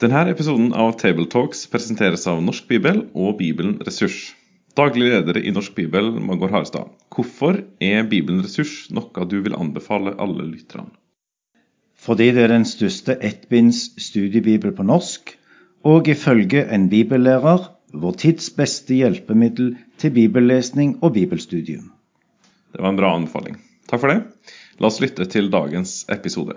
Denne episoden av Tabletalks presenteres av Norsk Bibel og Bibelen Ressurs. Daglig leder i Norsk Bibel, Magor Harstad. Hvorfor er Bibelen Ressurs noe du vil anbefale alle lytterne? Fordi det er den største ettbinds studiebibel på norsk, og ifølge en bibellærer vår tids beste hjelpemiddel til bibellesning og bibelstudium. Det var en bra anbefaling. Takk for det. La oss lytte til dagens episode.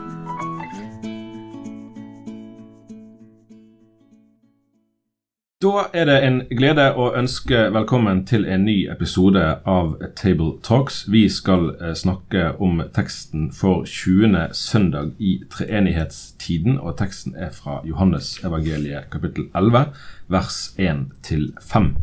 Da er det en glede å ønske velkommen til en ny episode av Table Talks. Vi skal eh, snakke om teksten for 20. søndag i treenighetstiden, og teksten er fra Johannes evangeliet kapittel 11, vers 1-5.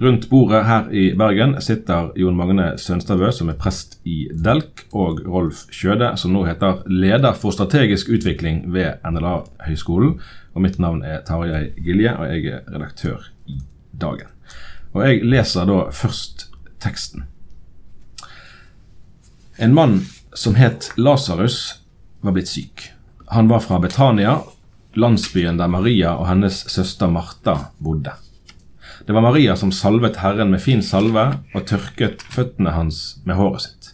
Rundt bordet her i Bergen sitter Jon Magne Sønstavø, som er prest i Delk, og Rolf Kjøde, som nå heter leder for strategisk utvikling ved NLA-høgskolen. Og mitt navn er Tarjei Gilje, og jeg er redaktør i Dagen. Og jeg leser da først teksten. En mann som het Lasarus, var blitt syk. Han var fra Betania, landsbyen der Maria og hennes søster Martha bodde. Det var Maria som salvet Herren med fin salve og tørket føttene hans med håret sitt.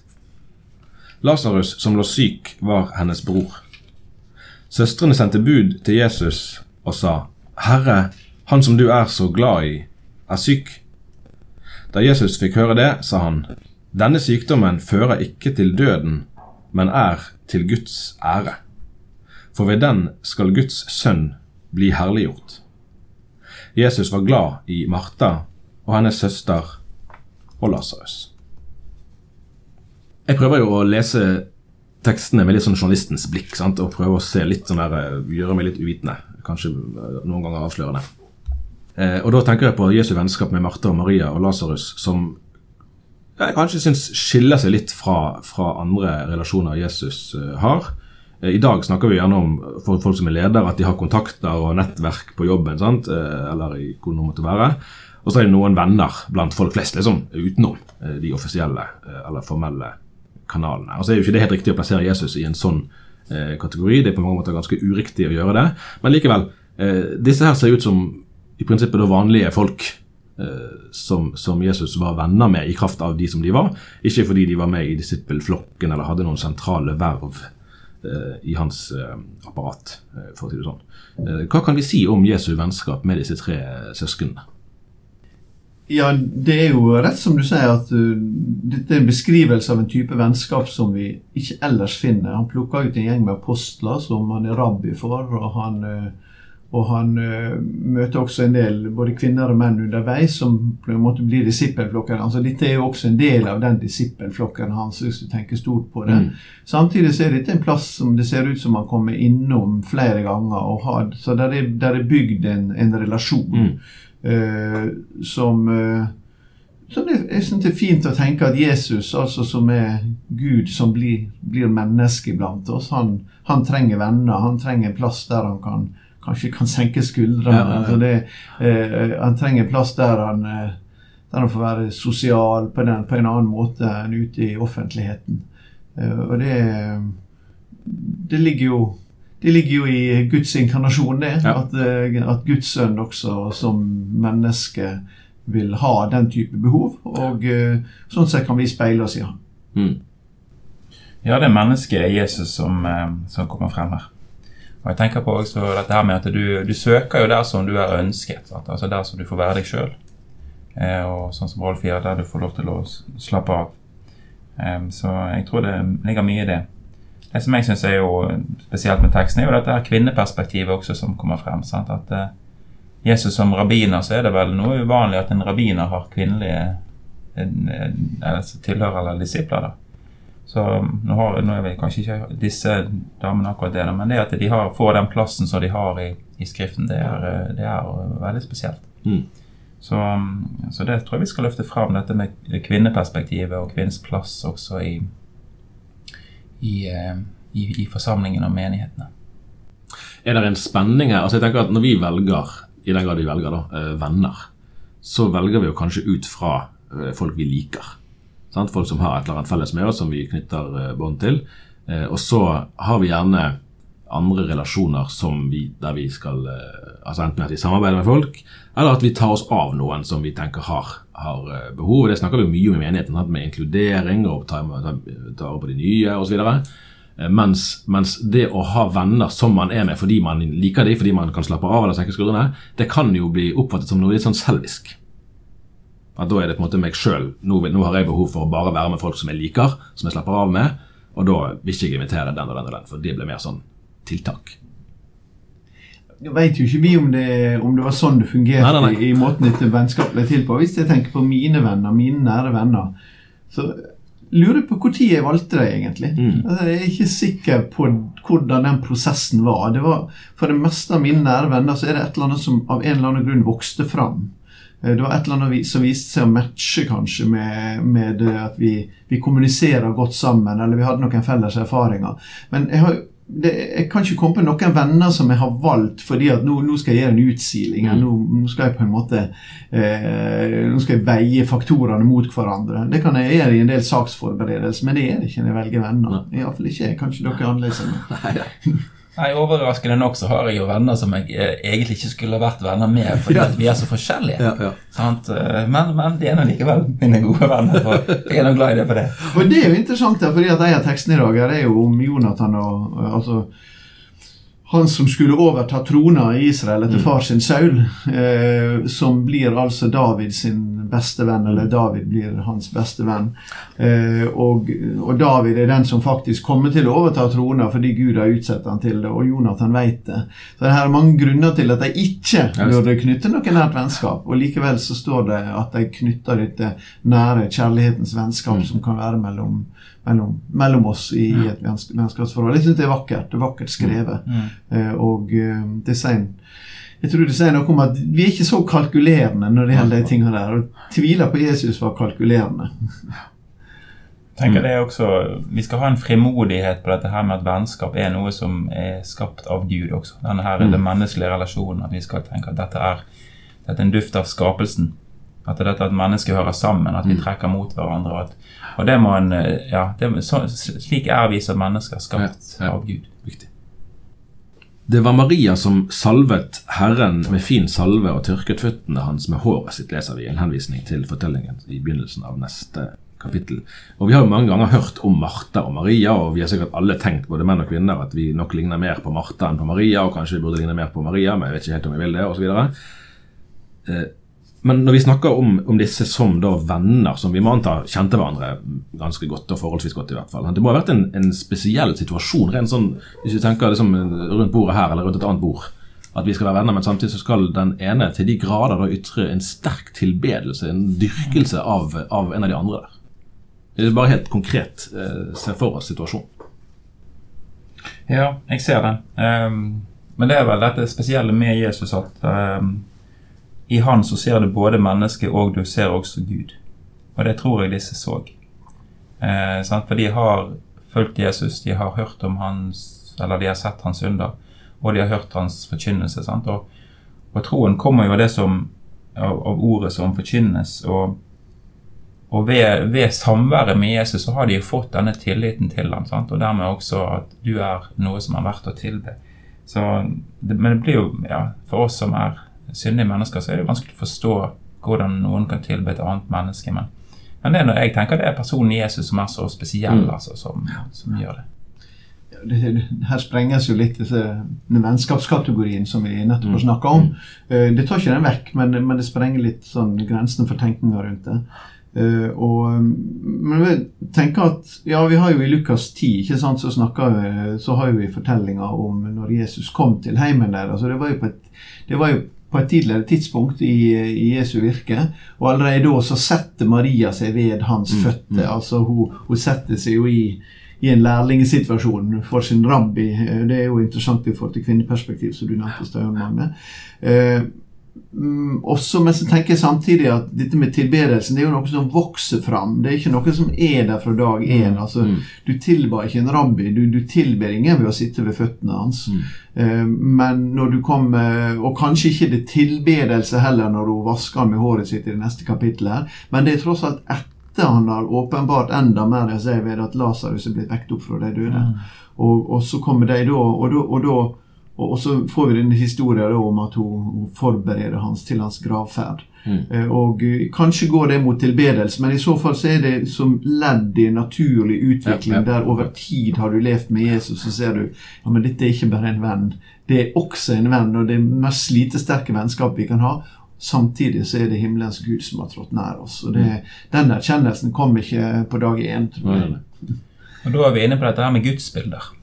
Lasarus som lå syk, var hennes bror. Søstrene sendte bud til Jesus og sa, Herre, han som du er så glad i, er syk. Da Jesus fikk høre det, sa han, Denne sykdommen fører ikke til døden, men er til Guds ære. For ved den skal Guds sønn bli herliggjort. Jesus var glad i Martha og hennes søster og Lasarus. Jeg prøver jo å lese tekstene med litt sånn journalistens blikk sant? og prøve å se litt sånn der, eh, gjøre meg litt uvitende. Kanskje eh, noen ganger avslørende. Eh, og Da tenker jeg på Jesu vennskap med Martha og Maria og Lasarus, som jeg kanskje syns skiller seg litt fra, fra andre relasjoner Jesus eh, har. Eh, I dag snakker vi gjerne om for folk som er ledere, at de har kontakter og nettverk på jobben. Sant? Eh, eller i hvor det måtte være. Og så er det noen venner blant folk flest liksom, utenom eh, de offisielle eh, eller formelle kanalene. Og så er jo ikke det helt riktig å plassere Jesus i en sånn eh, kategori. Det er på mange måter ganske uriktig å gjøre det. Men likevel, eh, disse her ser ut som i prinsippet vanlige folk eh, som, som, Jesus var venner med i kraft av de som de var. Ikke fordi de var med i disippelflokken eller hadde noen sentrale verv eh, i hans eh, apparat, for å si det sånn. hva kan vi si om Jesu vennskap med disse tre søsknene? Ja, det er jo rett som du sier, at uh, dette er en beskrivelse av en type vennskap som vi ikke ellers finner. Han plukka ut en gjeng med apostler som han er rabbi for, og han, uh, og han uh, møter også en del både kvinner og menn underveis som på en måte blir disippelflokken. Altså, dette er jo også en del av den disippelflokken hans, hvis du tenker stort på det. Mm. Samtidig så er dette en plass som det ser ut som han kommer innom flere ganger, og har, så der er, der er bygd en, en relasjon. Mm. uh, som, uh, som det, jeg synes det er fint å tenke at Jesus, altså som er Gud som blir, blir menneske blant oss, han, han, trenger venner. Han trenger en plass der han kan, kanskje kan senke skuldrene. Ja, ja, ja. Det, eh, han trenger plass der han, eh, der han får være sosial på, den, på, en annen måte enn ute i offentligheten. Eh, og det, det ligger jo det ligger jo i Guds inkarnasjon, det. Ja. At, eh, at, Guds sønn også som menneske vil ha den type behov. Og uh, sånn sett kan vi speile oss i ham. Mm. Ja, det er mennesket Jesus som, som, kommer frem her. Og jeg tenker på også dette her med at du, du søker jo der som du er ønsket. Sant? Altså der som du får være deg sjøl. Eh, og sånn som Rolf gjør, der du får lov til å slappe av. Eh, så jeg tror det ligger mye i det. Det som jeg syns er jo spesielt med teksten, er jo dette her kvinneperspektivet også som kommer frem. Sant? At eh, Jesus som rabbiner, så er det vel noe uvanlig at en rabbiner har kvinnelige altså tilhører eller disipler. da. Så nå, har, nå er vi kanskje ikke disse damene akkurat det, men det at de har, får den plassen som de har i, i Skriften, det er, eh, det er, veldig spesielt. Mm. Så, så, det tror jeg vi skal løfte fram, dette med kvinneperspektivet og kvinnens plass også i, i, eh, i, i forsamlingen og menighetene. Er det en spenning her? Altså jeg tenker at Når vi velger, i den grad vi velger da, eh, venner, så velger vi jo kanskje ut fra folk vi liker. Sant? Folk som har et eller annet felles med oss, som vi knytter eh, bånd til. Eh, og så har vi gjerne andre relasjoner som vi, der vi skal eh, altså Enten at vi samarbeider med folk, eller at vi tar oss av noen som vi tenker har, har eh, behov. Det snakker vi jo mye om i menigheten, med inkludering og ta vare på de nye osv. Mens, mens det å ha venner som man er med fordi man liker dem, fordi man kan slappe av eller senke skuldrene, det kan jo bli oppfattet som noe litt sånn selvisk. At da er det på en måte meg sjøl. Nå, nå har jeg behov for å bare være med folk som jeg liker, som jeg slapper av med. Og da vil ikke jeg invitere den og den og den, for det blir mer sånn tiltak. Jeg vet jo ikke vi om det, om det var sånn det fungerte Nei, nei, nei. i, måten dette vennskapet ble til på. Hvis jeg tenker på mine venner, mine nære venner, så lurer jeg på når jeg valgte deg, egentlig. Mm. Altså, jeg er ikke sikker på hvordan den prosessen var. Det var For det meste av mine nære venner så er det et eller annet som av en eller annen grunn vokste fram. Eh, Det var et eller annet som viste seg å matche kanskje med, med at vi, vi kommuniserer godt sammen, eller vi hadde noen felles erfaringer. Men jeg, har, det, jeg kan ikke komme på noen venner som jeg har valgt fordi at nå, nå skal jeg gjøre en utsiling. eller Nå, nå skal jeg på en måte eh, Nå skal jeg veie faktorene mot hverandre. Det kan jeg gjøre i en del saksforberedelser, men det er det ikke når jeg velger venner. Iallfall ikke jeg. Kanskje dere er annerledes enn meg. Nei, Overraskende nok så har jeg jo venner som jeg eh, egentlig ikke skulle vært venner med, fordi at vi er så forskjellige. Ja, ja. Sant? Eh, Men, men de er nå likevel mine gode venner, og jeg er nå glad i det for det. Og det er jo interessant, fordi at en av tekstene i dag her er jo om Jonathan og altså han som skulle overta trona i Israel etter far sin Saul, eh, som blir altså David sin beste venn, eller David blir hans beste venn. Eh, og, og David er den som faktisk kommer til å overta trona fordi Gud har utsett han til det, og Jonathan vet det. Så det her er mange grunner til at de ikke burde knytte noe nært vennskap, og likevel så står det at de knytter dette nære kjærlighetens vennskap som kan være mellom mellom, mellom oss i et vennskapsforhold. Jeg syns det er vakkert. Det er vakkert skrevet. Eh, og eh, det sier jeg tror du sier noe om at vi er ikke så kalkulerende når det gjelder de tingene der. Og tviler på Jesus var kalkulerende. tenker det er også, Vi skal ha en frimodighet på dette her med at vennskap er noe som er skapt av Gud også. Denne her, Den menneskelige relasjonen. At vi skal tenke at dette er, dette er en duft av skapelsen. At det er dette at mennesker hører sammen, at vi trekker mot hverandre. At, og det må en, eh, ja, det, så, Slik er vi som mennesker skapt Ja, ja. av Gud. Det var Maria som salvet Herren med fin salve og tørket føttene hans med håret sitt, leser vi en henvisning til fortellingen i begynnelsen av neste kapittel. Og Vi har jo mange ganger hørt om Martha og Maria, og vi har sikkert alle tenkt, både menn og kvinner, at vi nok ligner mer på Martha enn på Maria, og kanskje vi burde ligne mer på Maria, men jeg vet ikke helt om vi vil det, osv. Men når vi snakker om, om disse som da venner, som vi må anta kjente hverandre ganske godt, og forholdsvis godt i hvert fall Det må ha vært en, en spesiell situasjon, rent sånn, hvis vi tenker liksom rundt bordet her eller rundt et annet bord, at vi skal være venner, men samtidig så skal den ene til de grader da ytre en sterk tilbedelse, en dyrkelse av, av en av de andre. Det er bare helt konkret eh, se for oss situasjonen. Ja, jeg ser den. Um, men det er vel dette spesielle med Jesus at ehm, i han så ser du både mennesket og du ser også Gud. Og det tror jeg disse så. Eh. For de har fulgt Jesus, de har hørt om hans Eller de har sett hans under, og de har hørt hans forkynnelse. Og, og troen kommer jo av det som av, av ordet som forkynnes. og og ved, ved samværet med Jesus så har de jo fått denne tilliten til ham, sant? og dermed også at du er noe som er verdt å tilbe. Så, det, men det blir jo, ja, for oss som er syndige mennesker, så er det vanskelig å forstå hvordan noen kan tilbe et annet menneske. Men, men det er når jeg tenker det er personen Jesus som er så spesiell, altså, som, som gjør det. det, det- her sprenges jo litt disse denne vennskapskategorien som vi nettopp har snakka om. Eh, Det tar ikke den vekk, men, men det sprenger litt sånn grensene for tenkninga rundt det. Uh, og, um, men jeg tenker at ja, vi har jo i Lukas 10 ikke sant, så, snakker vi, så har jo vi fortellinga om når Jesus kom til heimen der. Altså, det var jo på et, det var jo på et tidligere tidspunkt i, i Jesu virke. Og allerede da så setter Maria seg ved hans føtter. Altså hun, hun setter seg jo i, i en lærlingsituasjon for sin rabbi. Det er jo interessant i forhold til kvinneperspektiv, som du nevnte, Magne. Eh, Mm, også, men så tenker jeg samtidig at dette med tilbedelsen det er jo noe som vokser fram. Det er ikke noe som er der fra dag én. Altså, Du tilba ikke en rabbi, du, du tilber ingen ved å sitte ved føttene hans. Eh, men når du kommer Og kanskje ikke det tilbedelse heller når hun vasker med håret sitt i det neste kapittelet, her, men det er tross alt etter han har åpenbart enda mer ved at Lasarus er blitt vekket opp fra de døde. Og, og så kommer de da, og da, og så får vi denne historien om at hun, hun forbereder hans til hans gravferd. Eh, og eh, Kanskje går det mot tilbedelse, men i så fall så er det som ledd i en naturlig utvikling Ja, ja. der over tid har du levd med Jesus, så ser du ja, men dette er ikke bare en venn. Det er også en venn, og det er mest mest slitesterke vennskap vi kan ha. Samtidig så er det himmelens Gud som har trådt nær oss. og det, Den erkjennelsen kom ikke på dag én. tror jeg. Og Da er vi inne på dette her med gudsbilder.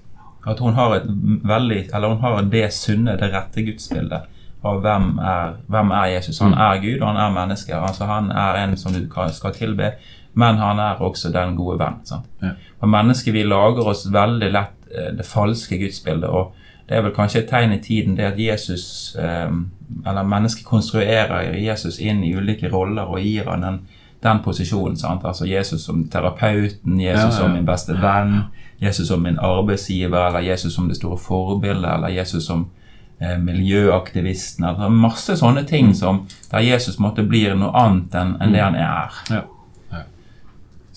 At hun har et veldig, eller hun har det sunne, det rette gudsbildet av hvem er, hvem er Jesus. Han er Gud, og han er menneske. Altså Han er en som du skal tilbe, men han er også den gode venn. Sant? Ja. For mennesker vi lager oss veldig lett eh, det falske gudsbildet. og det er vel kanskje et tegn i tiden det at Jesus, eh, eller mennesket konstruerer Jesus inn i ulike roller og gir han den, den posisjonen. sant? Altså Jesus som terapeuten, Jesus ja, ja. som min beste venn, Jesus som min arbeidsgiver, eller Jesus som det store forbildet, eller Jesus som eh, miljøaktivisten. Altså masse sånne ting som der Jesus måtte bli noe annet enn enn det han er. Ja.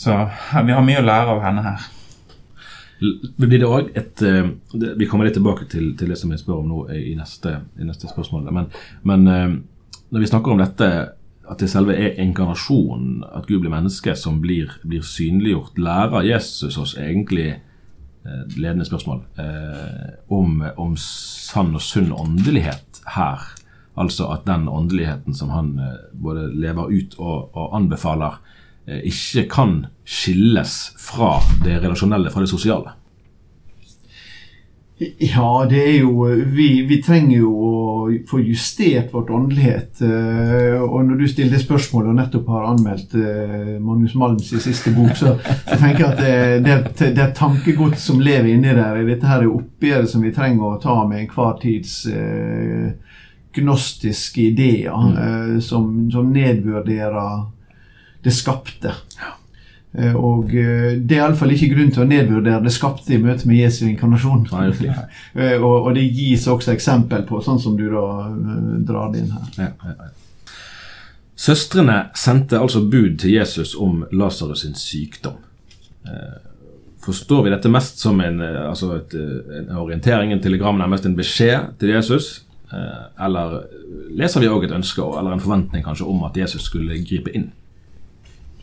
Så vi har mye å lære av henne her. Blir det også et eh, Vi kommer litt tilbake til, til det som jeg spør om nå i neste, i neste spørsmål. Men, men eh, når vi snakker om dette, at det selve er inkarnasjonen, at Gud blir menneske, som blir, blir synliggjort, lærer Jesus oss egentlig ledende spørsmål eh, om, om sann og sunn åndelighet her. Altså at den åndeligheten som han eh, både lever ut og, og anbefaler, eh, ikke kan skilles fra det relasjonelle, fra det sosiale. Ja, det er jo Vi, vi trenger jo å få justert vårt åndelighet. eh, Og når du stiller det spørsmålet og nettopp har anmeldt eh, Magnus Malms i siste bok, så, så tenker jeg at det, det, er et- det er tankegods som lever inni der. Dette her er oppgjøret som vi trenger å ta med enhver tids eh, gnostiske ideer eh, som, som nedvurderer det skapte. Eh, Og eh, det er iallfall ikke grunn til å nedvurdere det skapte i møte med Jesu inkarnasjon. Eh, og, og det gis også eksempel på, sånn som du da eh, drar det inn her. Ja, ja, ja. Søstrene sendte altså bud til Jesus om Lasarus sin sykdom. Eh, Forstår vi dette mest som en, eh, altså et, eh, en orientering, en telegram, nærmest en beskjed til Jesus? Eh, Eller leser vi òg et ønske eller en forventning kanskje om at Jesus skulle gripe inn?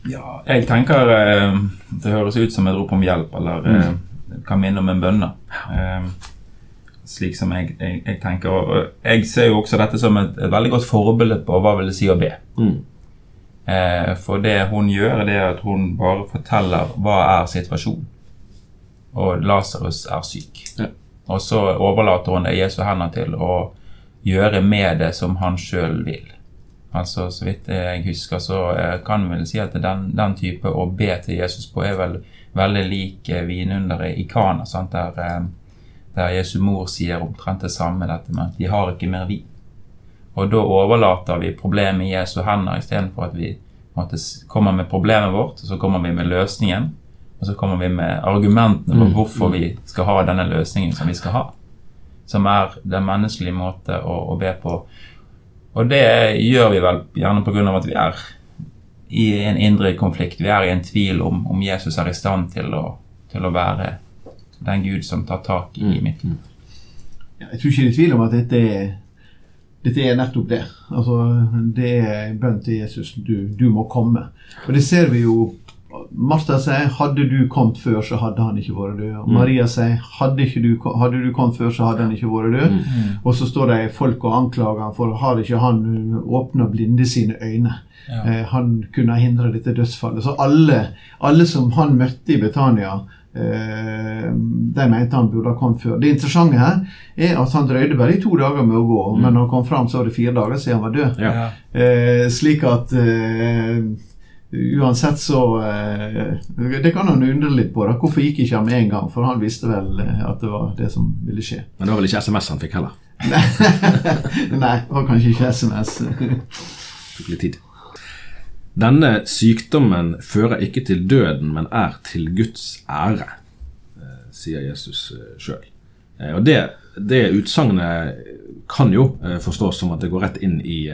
Ja, jeg tenker eh, det høres ut som et rop om hjelp, eller eh, kan minne om en bønne. Eh, slik som jeg, jeg, jeg tenker. Og jeg ser jo også dette som et, et veldig godt forbilde på hva vil det si å be. Mm. Eh, for det hun gjør, det er at hun bare forteller hva er situasjonen. Og Lasarus er syk. Ja. Og så overlater hun det Jesu hender til å gjøre med det som han sjøl vil. Altså, Så vidt jeg husker, så eh, kan vi vel si at den, den type å be til Jesus på er vel veldig lik eh, vinunderet i Kana, sant? Der, eh, der Jesu mor sier omtrent det samme, dette med at de har ikke mer vin. Og da overlater vi problemet i Jesu hender istedenfor at vi måte, kommer med problemet vårt, og så kommer vi med løsningen. Og så kommer vi med argumentene for hvorfor vi skal ha denne løsningen som vi skal ha. Som er den menneskelige måte å, å be på. Og det gjør vi vel gjerne pga. at vi er i en indre konflikt. Vi er i en tvil om om Jesus er i stand til å, til å være den Gud som tar tak i mitt liv. Ja, Jeg tror ikke det er tvil om at dette er, dette er nettopp det. Altså, Det er bønn til Jesus. Du, du må komme. Og det ser vi jo Martha sier hadde du kommet før, så hadde han ikke vært død. Og Maria sier hadde, du, hadde du kommet før, så hadde han ikke vært død. Og så står det folk og anklager han for har ikke han åpna blinde sine øyne. Ja. Eh, han kunne ha hindra dette dødsfallet. Så alle, alle som han møtte i Betania, eh, de mente han burde ha kommet før. Det interessante her er at han drøyde bare i to dager med å gå, men når han kom fram, så var det fire dager siden han var død. Ja. Eh, slik at eh, uansett så eh, Det kan han undre litt på. da. Hvorfor gikk ikke han med en gang? For han visste vel eh, at det var det som ville skje. Men det var vel ikke SMS han fikk heller? Nei, det var kanskje ikke SMS. tok litt tid. Denne sykdommen fører ikke til døden, men er til Guds ære, eh, sier Jesus sjøl. Og det, det utsagnet kan jo forstås som at det går rett inn i,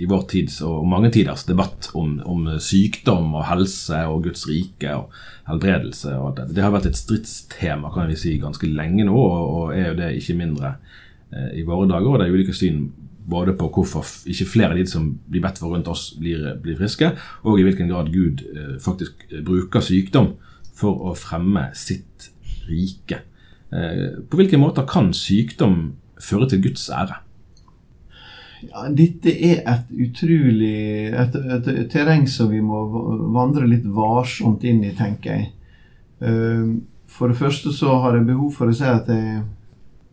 i vår tids og mange tiders debatt om, om, sykdom og helse og Guds rike og helbredelse. Og det. det har vært et stridstema kan vi si, ganske lenge nå, og, er jo det ikke mindre eh, i våre dager. og Det er ulike syn både på hvorfor ikke flere av de som blir bedt for rundt oss, blir, blir friske, og i hvilken grad Gud eh, faktisk bruker sykdom for å fremme sitt rike. Eh, på hvilke måter kan sykdom føre til Guds ære? Ja, dette er et utrolig et, et, et, terreng som vi må vandre litt varsomt inn i, tenker jeg. Eh, for det første så har jeg behov for å si at jeg,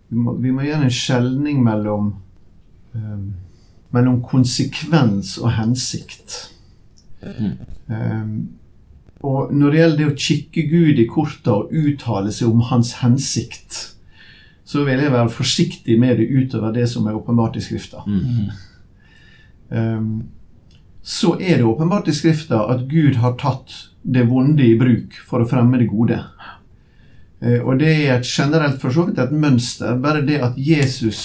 vi, må, vi må gjøre en skjelning mellom um, mellom konsekvens og hensikt. Mm. Um, og når det gjelder det å kikke Gud i korta og uttale seg om hans hensikt, så vil jeg være forsiktig med det utover det som er åpenbart i Skrifta. Mm. Um, så er det åpenbart i Skrifta at Gud har tatt det vonde i bruk for å fremme det gode. Uh, og det er et generelt for så vidt et mønster. Bare det at Jesus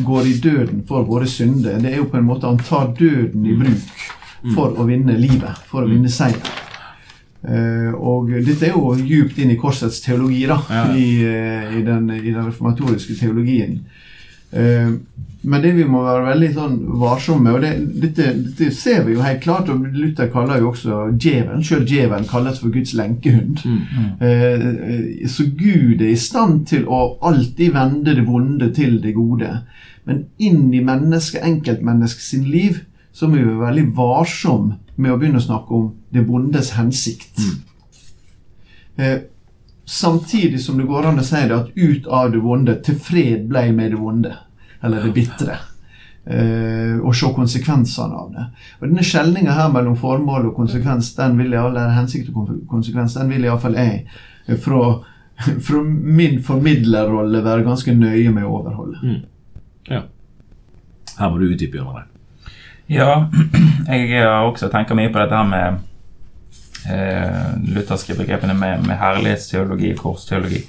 går i døden for våre synder, det er jo på en måte han tar døden i bruk for å vinne livet, for å vinne seier. Uh, og dette er jo djupt inn i korsets teologi, da, ja. i, uh, i, den, i, den, reformatoriske teologien. Uh, men det vi må være veldig sånn varsomme og det, dette, dette, ser vi jo helt klart, og Luther kaller jo også djevelen Selv djevelen kalles for Guds lenkehund. Mm, mm. så Gud er i stand til å alltid vende det vonde til det gode. Men inn i mennesket, enkeltmennesket sin liv, så må vi være veldig varsomme med å begynne å snakke om det vondes hensikt. Mm. Eh, samtidig som det går an å si det at ut av det vonde, til fred ble med det vonde. Eller det bitre. Eh, og se konsekvensene av det. Og Denne skjelninga her mellom formål og konsekvens, den vil jeg, eller hensikt og konsekvens, den vil iallfall jeg eh, fra, fra min formidlerrolle være ganske nøye med å overholde. Mm. Ja. Her må du utdype, Jørgen. Ja, jeg har også tenker mye på dette her med eh, lutherske begrepene med, med herlighetsteologi og korsteologi.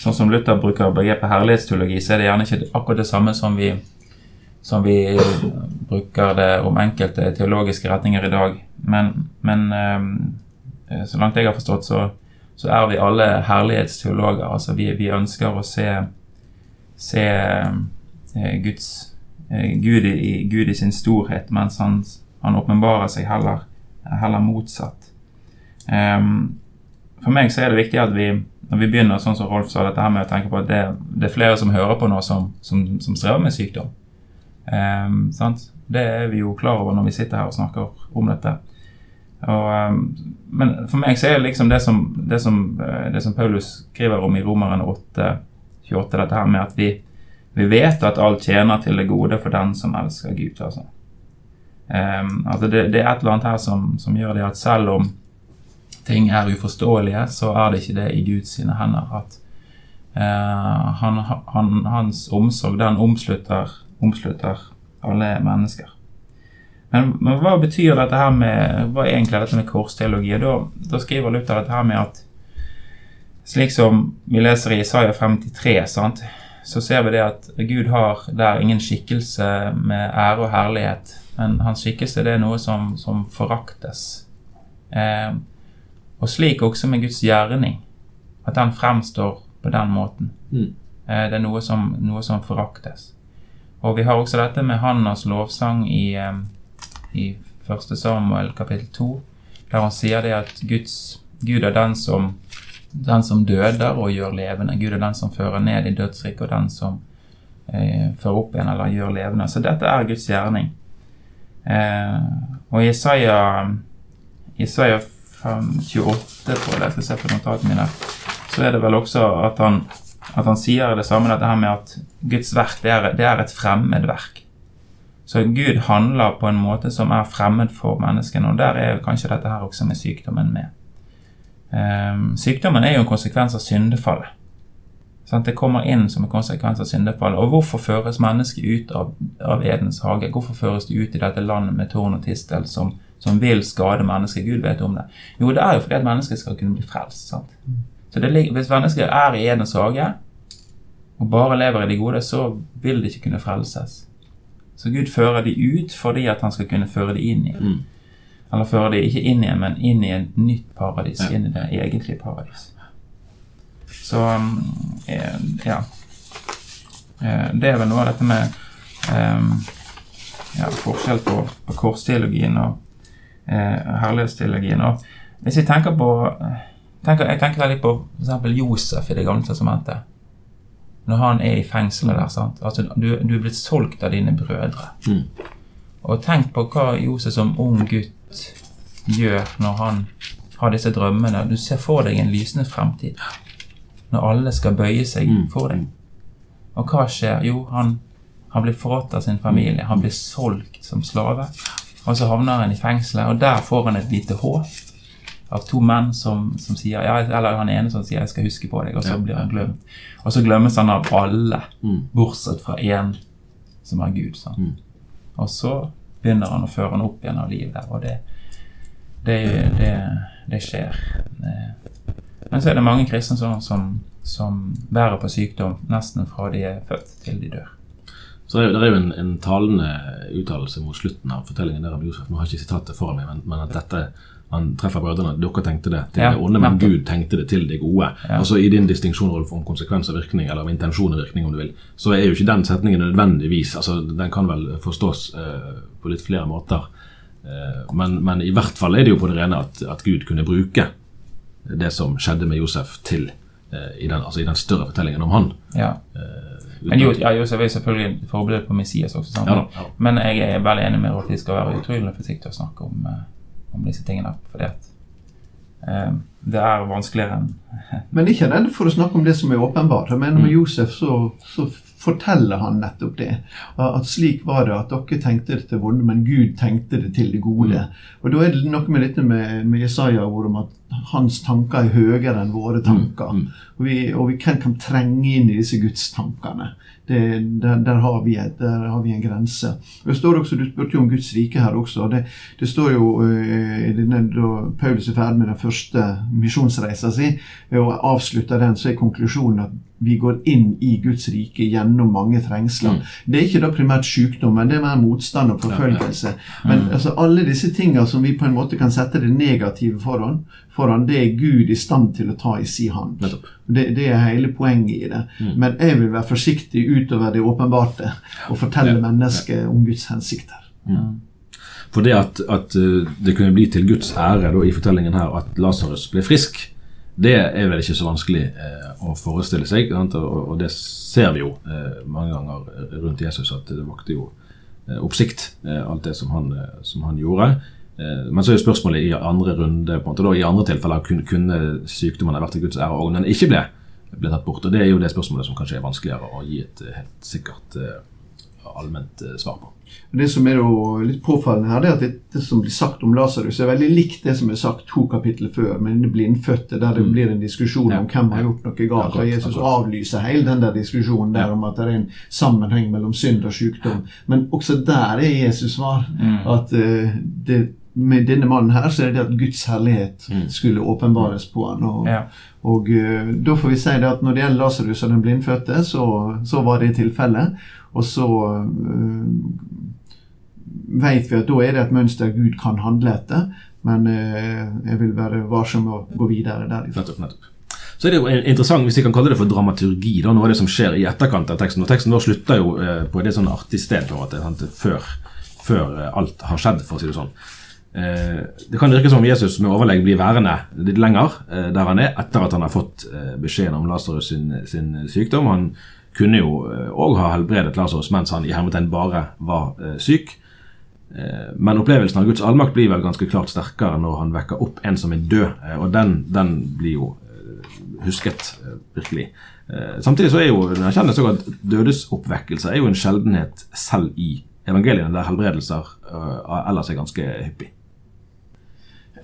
Sånn som Luther bruker begrepet herlighetsteologi, så er det gjerne ikke akkurat det samme som vi, som vi bruker det om enkelte teologiske retninger i dag. Men, men eh, så langt jeg har forstått, så, så, er vi alle herlighetsteologer. Altså vi, vi ønsker å se, se eh, Guds Eh, Gud i, Gud i sin storhet, mens han, han åpenbarer seg heller, heller motsatt. Um, for meg så er det viktig at vi når vi begynner sånn som Rolf sa, dette her med å tenke på at det, det er flere som hører på nå som, som, som strever med sykdom. Um, det er vi jo klar over når vi sitter her og snakker om dette. Og, um, men for meg så er det liksom det som, det som, eh, det som Paulus skriver om i Romeren 8, 28, dette her med at vi, vi vet at alt tjener til det gode for den som elsker Gud. Altså. Um, altså det, det, er et eller annet her som, som, gjør det at selv om ting er uforståelige, så er det ikke det i Guds sine hender. At uh, han, han, hans omsorg, den omslutter, omslutter alle mennesker. Men, men, hva betyr dette her med Hva er egentlig dette med korsteologi? Da, da skriver Luther dette her med at slik som vi leser i Isaiah 53, sant? Så ser vi det at Gud har der ingen skikkelse med ære og herlighet. Men hans skikkelse det er noe som, som foraktes. Eh, og slik også med Guds gjerning. At den fremstår på den måten. Mm. Eh, det er noe som, noe som, foraktes. Og vi har også dette med Hannas lovsang i, eh, i 1. Samuel kapittel 2, der han sier det at Guds, Gud er den som den som døder og gjør levende. Gud er den som fører ned i dødsriket, og den som eh, fører opp igjen eller gjør levende. Så dette er Guds gjerning. Eh, og Isaiah, Isaiah 28, tror jeg jeg skal se på notatene mine, så er det vel også at han, at han sier det samme, dette her med at Guds verk det er, det er et fremmed verk. Så Gud handler på en måte som er fremmed for menneskene, og der er kanskje dette her også med sykdommen med. Um, sykdommen er jo en konsekvens av syndefallet. Det kommer inn som en konsekvens av syndefallet. Og hvorfor føres mennesket ut av, av Edens hage? Hvorfor føres det ut i dette landet med tårn og tistel som, som vil skade mennesket? Gud vet om det. Jo, det er jo fordi at mennesket skal kunne bli frelst. sant? Så det, Hvis mennesket er i Edens hage og bare lever i de gode, så vil de ikke kunne frelses. Så Gud fører de ut fordi at han skal kunne føre de inn igjen. Eller fører de ikke inn igjen, men inn i et nytt paradis. Inn i det egentlige paradis. Så um, eh, ja. Eh, Det er vel noe av dette med eh, ja, forskjell på, på korsteologien og eh, herlighetsteologien. Og hvis vi tenker på tenker, Jeg tenker veldig på f.eks. Josef i Det gamle testamentet. Når han er i fengselet der. sant? Altså, du, du er blitt solgt av dine brødre. Og tenk på hva Josef som ung gutt gjør når han har disse drømmene. Du ser for deg en lysende fremtid. Når alle skal bøye seg for deg. Og hva skjer? Jo, han, han blir forrådt av sin familie. Han blir solgt som slave. Og så havner han i fengselet, og der får han et lite håp av to menn som, som sier ja, Eller han ene som sier 'jeg skal huske på deg', og så blir han glemt. Og så glemmes han av alle, bortsett fra én som er Gud. sant? Og så begynner han å føre han opp igjen av livet og det, det, det, det skjer. Men så er det mange kristne som, som, som bærer på sykdom nesten fra de er født til de dør. Så det er, jo- det er jo en, en talende uttalelse mot slutten av fortellingen der om Josef. Nå har jeg ikke sitatet foran meg, men, men at dette han treffer brødrene. Dere tenkte det til Ja, det onde, men. Gud tenkte det til det gode. Ja. Altså I din distinksjon om konsekvens og virkning, eller om intensjon og virkning, om du vil, så er jo ikke den setningen nødvendigvis altså Den kan vel forstås eh, på litt flere måter. Eh, men, men i hvert fall er det jo på det rene at, at Gud kunne bruke det som skjedde med Josef, til eh, i, den, altså i den større fortellingen om han. Ja. Men jo, ja, Josef er selvfølgelig et forbilde på Messias også. Sant? Ja da, ja. Men jeg er veldig enig med Rolf. Vi skal være utrolig forsiktige å snakke om, eh, om disse tingene. Fordi at eh, det er vanskeligere enn Men ikke redd for å snakke om det som er åpenbart. Jeg mener Med Josef så, så forteller han nettopp det. At slik var det at dere tenkte det til vonde, men Gud tenkte det til det gode. Og Da er det noe med dette med, med Jesaja-ordet om at hans tanker er høyere enn våre tanker. Og vi, og vi kan, kan trenge inn i disse gudstankene. Det, der, der, har et, der har vi en grense. Det står også, Du spurte jo om Guds rike her også. Det, det står jo eh, Da Paulus er ferdig med den første misjonsreisa si, og avslutter den, så er konklusjonen at vi går inn i Guds rike gjennom mange trengsler. Det er ikke da primært sykdom, men det er mer motstand og forfølgelse. Men altså, alle disse tingene som vi på en måte kan sette det negative foran, foran det er Gud i stand til å ta i si hand. Det, det er hele poenget i det. Men jeg vil være forsiktig utover det åpenbarte og fortelle mennesket om Guds hensikter. For det at, at eh, det kunne bli til Guds ære da, i fortellingen her at Lasarus ble frisk, det er vel ikke så vanskelig eh, å forestille seg. Og, og det ser vi jo eh, mange ganger rundt Jesus, at det vakte jo eh, oppsikt, eh, alt det som han, eh, som han gjorde. Eh, men så er jo spørsmålet i andre runde, på en måte, da, i andre tilfeller kunne, kunne sykdommen ha vært til Guds ære og den ikke ble, ble tatt bort. Og Det er jo det spørsmålet som kanskje er vanskeligere å gi et helt sikkert allment svar på. Det som er litt påfallende her, det er at det som blir sagt om Lasarus, er veldig likt det som er sagt to kapitler før, med den blindfødte, der det blir en diskusjon om hvem har gjort noe galt. Og Jesus avlyser hele den der diskusjonen der om at det er en sammenheng mellom synd og sykdom. Men også der er Jesus svar. At eh, det, med denne mannen her, så er det det at Guds herlighet skulle åpenbares på han. Og, Ja. og eh, da får vi si det at når det gjelder Lasarus og den blindfødte, så, så var det tilfellet. Og så uh, vet vi at da er det et mønster Gud kan handle etter. Men uh, jeg vil være varsom med å gå videre derifra. Nettopp, nettopp. Så er det jo interessant, hvis vi kan kalle det for dramaturgi, da, noe av det som skjer i etterkant av teksten. Og teksten vår slutter jo eh, på et sånn artig sted, på en måte, sant? Før, før eh, alt har skjedd, for å si det sånn. Det kan virke som om Jesus med overlegg blir værende litt lenger der han er, etter at han har fått beskjeden om Lasarus sin, sin sykdom. Han kunne jo òg ha helbredet Lasarus mens han i hermetegn bare var eh, syk. Eh, Men opplevelsen av Guds allmakt blir vel ganske klart sterkere når han vekker opp en som er død, eh, og den, den blir jo eh, husket, eh, virkelig. Eh, Samtidig så er jo en erkjennelse at dødesoppvekkelse er jo en sjeldenhet selv i evangeliene, der helbredelser eh, ellers er ganske hyppig.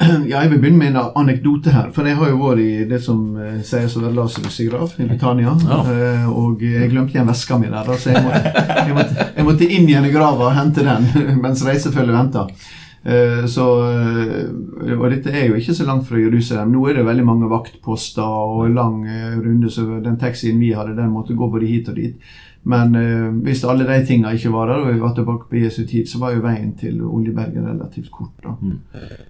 Ja, jeg vil begynne med en anekdote her. For jeg har jo vært i det som eh, sies å være Lasarus' grav i Britannia. Ja. Eh, og jeg glemte igjen veska mi der, så jeg måtte, jeg, måtte, jeg måtte inn igjen i grava og hente den mens reisefølget venta. Eh, så, og dette er jo ikke så langt fra Jerusalem. Nå er det veldig mange vaktposter og lang runde, så den taxien vi hadde, den måtte gå både hit og dit. Men eh, hvis alle de tinga ikke var der, og vi var tilbake på Jesu tid, så var jo veien til Oljeberget relativt kort. da. Eh,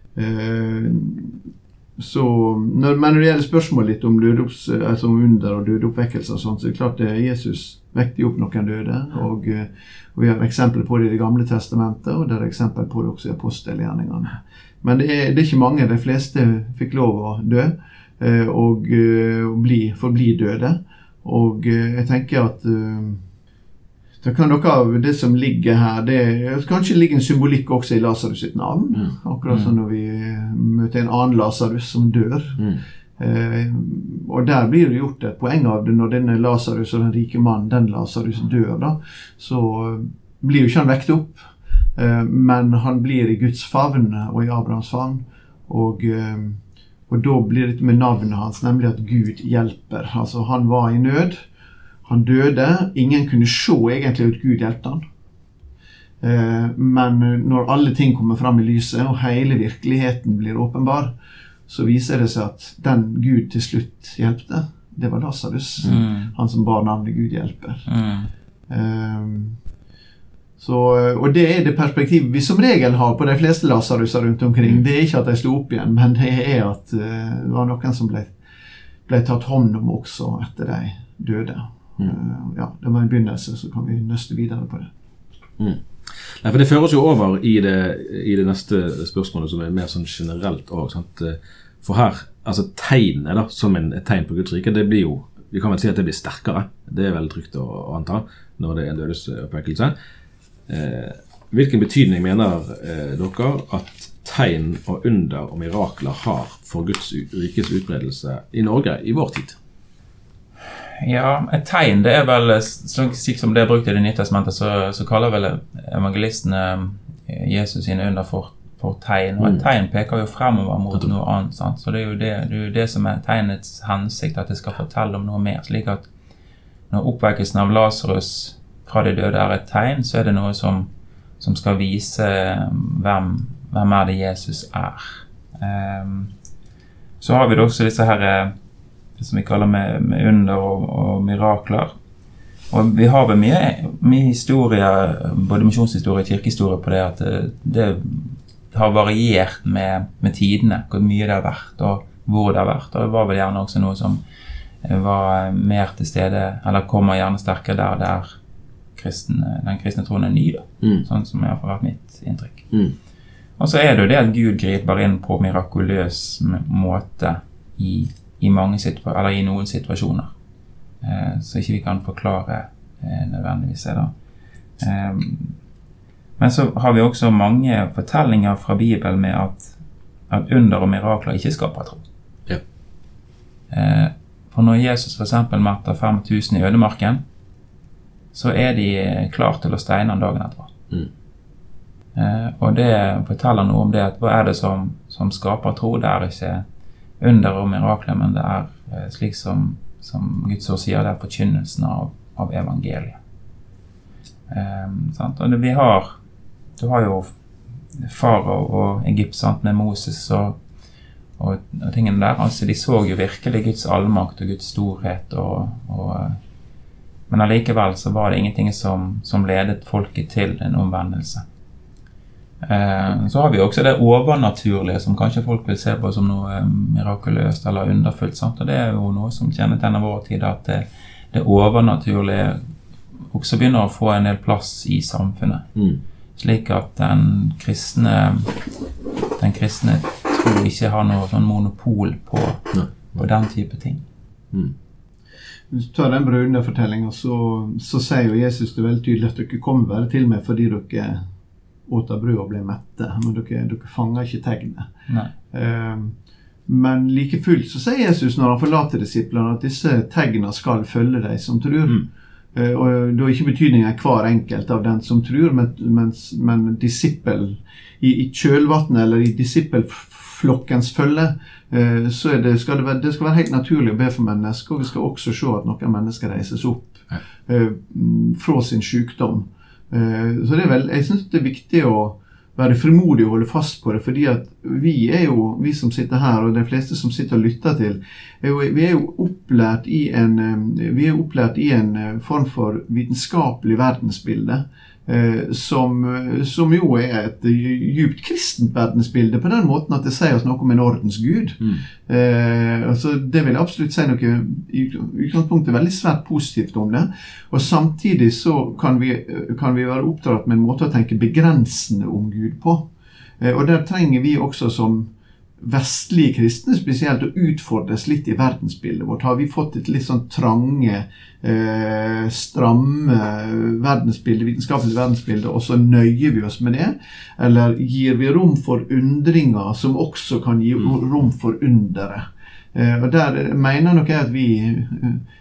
så, når, men når det gjelder spørsmålet litt om, dødops, altså under og dødeoppvekkelse, og så er det klart det Jesus vekte opp noen døde. Og, eh, og Vi har eksempler på det i Det gamle testamentet, og det er eksempel på det også i apostelgjerningene. Men det er, det er ikke mange. De fleste fikk lov å dø og, og eh, bli, forbli døde. Og eh, jeg tenker at det kan noe av det som ligger her det, Kanskje ligger en symbolikk også i Lasarus sitt navn. Akkurat som når vi møter en annen Lasarus som dør. Eh, og der blir det gjort et poeng av det når denne Lasarus og den rike mannen, den Lasarus dør, da, så blir jo ikke han vekt opp. Eh, men han blir i Guds favn og i Abrahams favn. Og, eh, og da blir dette med navnet hans, nemlig at Gud hjelper. Altså, han var i nød. Han døde. Ingen kunne se egentlig at Gud hjelpte han. Eh, Men når alle ting kommer fram i lyset, og hele virkeligheten blir åpenbar, så viser det seg at den Gud til slutt hjelpte, det var Lasarus. Han som bar navnet Gud hjelper. Mm. Så, og det er det perspektivet vi som regel har på de fleste Lasaruser rundt omkring. Det er ikke at de slo opp igjen, men det er at eh, det var noen som ble, ble tatt hånd om også etter de døde. Eh, ja, Det var en begynnelse, så kan vi nøste videre på det. Nei, for Det fører oss jo over i det, i det neste spørsmålet, som er mer sånn generelt òg. For her, altså tegnet da, som en, et tegn på Guds rike, det blir jo Vi kan vel si at det blir sterkere. Det er vel trygt å, å anta når det er en dødesoppvekkelse. Eh, hvilken betydning mener eh, dere at tegn og under og mirakler har for Guds rikes utbredelse i Norge i vår tid? Ja, et tegn det er vel Slik som det er brukt i Det nye testamentet, så, så kaller vel evangelistene eh, Jesus sine under for, for tegn. Og et tegn peker jo fremover mot noe annet. Sant? Så det er, jo det, det er jo det som er tegnets hensikt, at det skal fortelle om noe mer. Slik at når oppvekkelsen av Lasarus fra de døde er et tegn, så er det noe som, som skal vise eh, hvem, hvem er det Jesus er. Um, så har vi da også disse her eh, som vi kaller med, med under og, og mirakler. Og vi har vel mye, mye historie, både misjonshistorie og kirkehistorie, på det at det, det har variert med, med tidene, hvor mye det har vært, og hvor det har vært. Og det var vel gjerne også noe som eh, var mer til stede, eller kommer gjerne sterkere der det er kristne, den kristne troen er ny, da. Mm. Sånn som har vært mitt inntrykk. Mm. Og så er det jo det at Gud griper inn på mirakuløs måte i, i, i noen situasjoner. Eh, så ikke vi kan forklare eh, nødvendigvis det. da. Eh, men så har vi også mange fortellinger fra Bibelen med at, at under og mirakler ikke skaper tro. Ja. Eh, for når Jesus f.eks. metter 5000 i ødemarken, så er de klar til å steine han dagen etterpå. Mm. Eh, og det forteller noe om det at hva er det som, som skaper tro? Det er ikke under og mirakler, men det er eh, slik som, som Guds ord sier, det er forkynnelsen av, av evangeliet. Um? Og det, vi har Du har jo farao og Egypt sant, med Moses og, og, og tingene der. altså De så jo virkelig Guds allmakt og Guds storhet. og, og eh, men allikevel så var det ingenting som, som ledet folket til en omvendelse. Eh, så har vi også det overnaturlige, som kanskje folk vil se på som noe eh, mirakuløst eller underfullt. Sant? Og det er jo noe som kjennetegner vår tid, at det, det overnaturlige også begynner å få en del plass i samfunnet. Mm. Slik at den kristne, den kristne tro ikke har noe sånn monopol på, på den type ting. Mm. Hvis du tar den brødrefortellinga, så, så sier jo Jesus det veldig tydelig at dere kommer bare til meg fordi dere åt av brød og ble mette. Men dere, dere fanger ikke tegnet. Eh, men like fullt så sier Jesus når han forlater disiplene, at disse tegna skal følge de som tror. Mm. Eh, og Da er ikke betydningen hver enkelt av den som tror, men, men, men disippel i, i kjølvannet eller i disippelflokkens følge, eh, så det, skal det, være, det skal være helt naturlig å be for mennesker. Og vi skal også se at noen mennesker reises opp eh, fra sin sykdom. Eh, så det er vel, jeg syns det er viktig å være frimodig og holde fast på det. fordi at vi er jo, vi som sitter her, og de fleste som sitter og lytter til, er jo, vi er jo opplært i en, vi er opplært i en form for vitenskapelig verdensbilde. Eh, som, som, jo er et djupt kristent verdensbilde, på den måten at det sier oss noe om en ordens gud. Mm. Eh, altså det vil jeg absolutt si noe i utgangspunktet veldig svært positivt om det. Og samtidig så kan vi, kan vi være oppdratt med en måte å tenke begrensende om Gud på. Eh, og der trenger vi også som vestlige kristne spesielt å utfordres litt i verdensbildet vårt. Har vi fått et litt sånn trange, eh, stramme verdensbilde, vitenskapelig verdensbilde, og så nøyer vi oss med det? Eller gir vi rom for undringer som også kan gi rom for underet? Eh, og Der mener nok jeg at vi,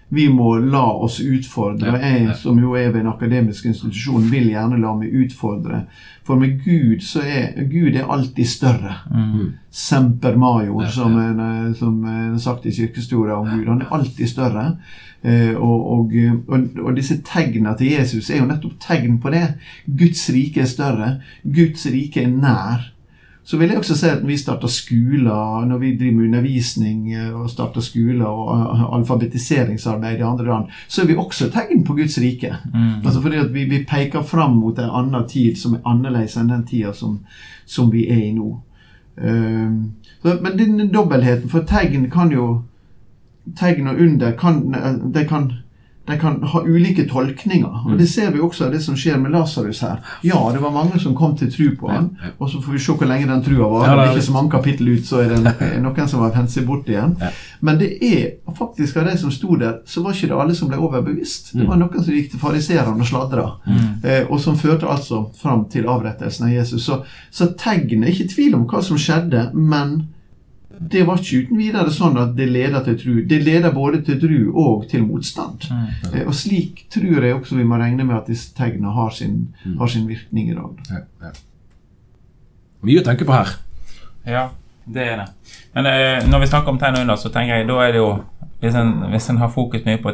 vi må la oss utfordre. Jeg som jo er ved en akademisk institusjon, vil gjerne la meg utfordre. For med Gud så er Gud er alltid større. Mm. Semper major, som er, som er sagt i kirkehistoria om Gud. Han er alltid større. Eh, og, og, og, og, disse tegna til Jesus er jo nettopp tegn på det. Guds rike er større. Guds rike er nær. Så vil jeg også si at når vi starter skoler, når vi driver med undervisning eh, og starter skoler og eh, alfabetiseringsarbeid i andre land, så er vi også tegn på Guds rike. Mm. Altså fordi at vi, vi, peker fram mot en annen tid som er annerledes enn den tida som, som vi er i nå. Um, så, men den dobbeltheten, for tegn kan jo Tegn og under kan, det kan de kan ha ulike tolkninger. og Det ser vi også av det som skjer med Lasarus her. Ja, det var mange som kom til tru på han, og så får vi se hvor lenge den trua var. Det er ikke så mange kapittel ut, så er det noen som har hendt seg bort igjen. Men det er faktisk av de som sto der, så var ikke det alle som ble overbevist. Det var noen som gikk til fariserene og sladra, eh, og som førte altså fram til avrettelsen av Jesus. Så, så tegn er ikke tvil om hva som skjedde, men det var ikke uten videre sånn at det leder til tru. Det leder både til tru og til motstand. Mm. Eh, og slik tror jeg også vi må regne med at disse tegnene har sin, mm. har sin virkning i dag. Ja, ja. Mye å tenke på her. Ja, det er det. Men eh, når vi snakker om tegn under, så tenker jeg da er det jo hvis en, hvis en har fokus mye på,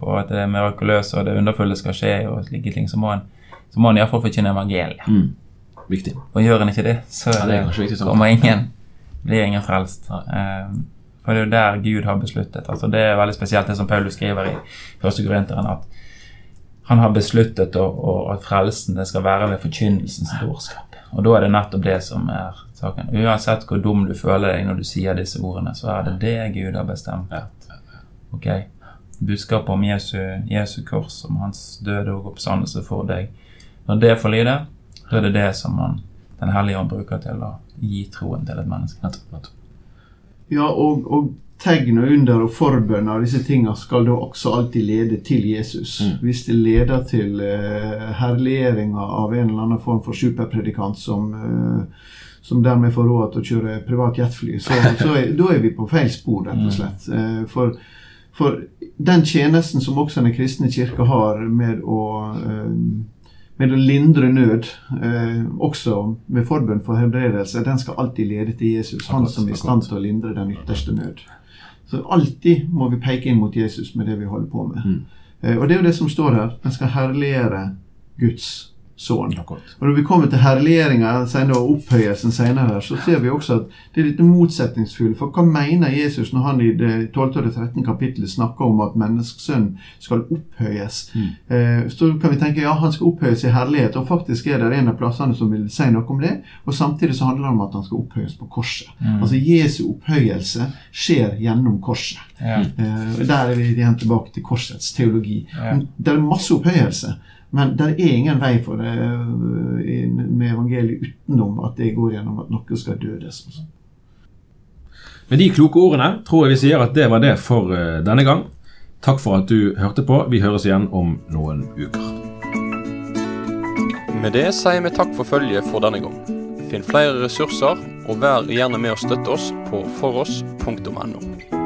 på, at det mirakuløse og det underfulle skal skje, og slike ting, så må en, så må en iallfall forkynne evangeliet. Mm. Viktig. Og gjør en ikke det, så ja, det kommer ingen blir ingen frelst. For det er jo der Gud har besluttet. Altså Det er veldig spesielt det som Paulus skriver i første Korinteren, at han har besluttet å, å, at frelsen det skal være ved forkynnelsens dårskap. Og da er det nettopp det som er saken. Uansett hvor dum du føler deg når du sier disse ordene, så er det det Gud har bestemt. Ok? Budskapet om Jesu, Jesu kors, om hans døde og oppstandelse for deg. Når det får lide, da er det det som man Den hellige ånd bruker til å gi troen til et menneske. Ja, og, og tegn og under og forbønner, disse tingene skal da også alltid lede til Jesus. Mm. Hvis det leder til uh, herliggjøringa av en eller annen form for superpredikant som, uh, som dermed får råd til å kjøre privat jetfly, så, så er, da er vi på feil spor, rett og mm. slett. Uh, for, for, den tjenesten som også den kristne kirke har med å med å lindre nød, eh, også med forbønn for helbredelse, den skal alltid lede til Jesus. Han som er i stand til å lindre den ytterste nød. Så alltid må vi peke inn mot Jesus med det vi holder på med. Mm. Eh, og det er jo det som står her. Den skal herliggjøre Guds sønn. Og Når vi kommer til herliggjøringa og opphøyelsen senere, så ser vi også at det er litt motsetningsfullt. For hva mener Jesus når han i det 12. og 13. kapittelet snakker om at menneskesønnen skal opphøyes? Mm. Eh, så kan vi tenke ja, han skal opphøyes i herlighet, og faktisk er det en av plassene som vil si noe om det. Og samtidig så handler det om at han skal opphøyes på korset. Mm. Altså Jesu opphøyelse skjer gjennom korset. Ja. Eh, der er vi igjen tilbake til korsets teologi. Ja. Det er masse opphøyelse. Men det er ingen vei for det eh, med evangeliet utenom at det går gjennom at noe skal dødes. Med de kloke ordene tror jeg vi sier at det var det for eh, denne gang. Takk for at du hørte på. Vi høres igjen om noen uker. Med det sier vi takk for følget for denne gang. Finn flere ressurser, og vær gjerne med å støtte oss på foross.no.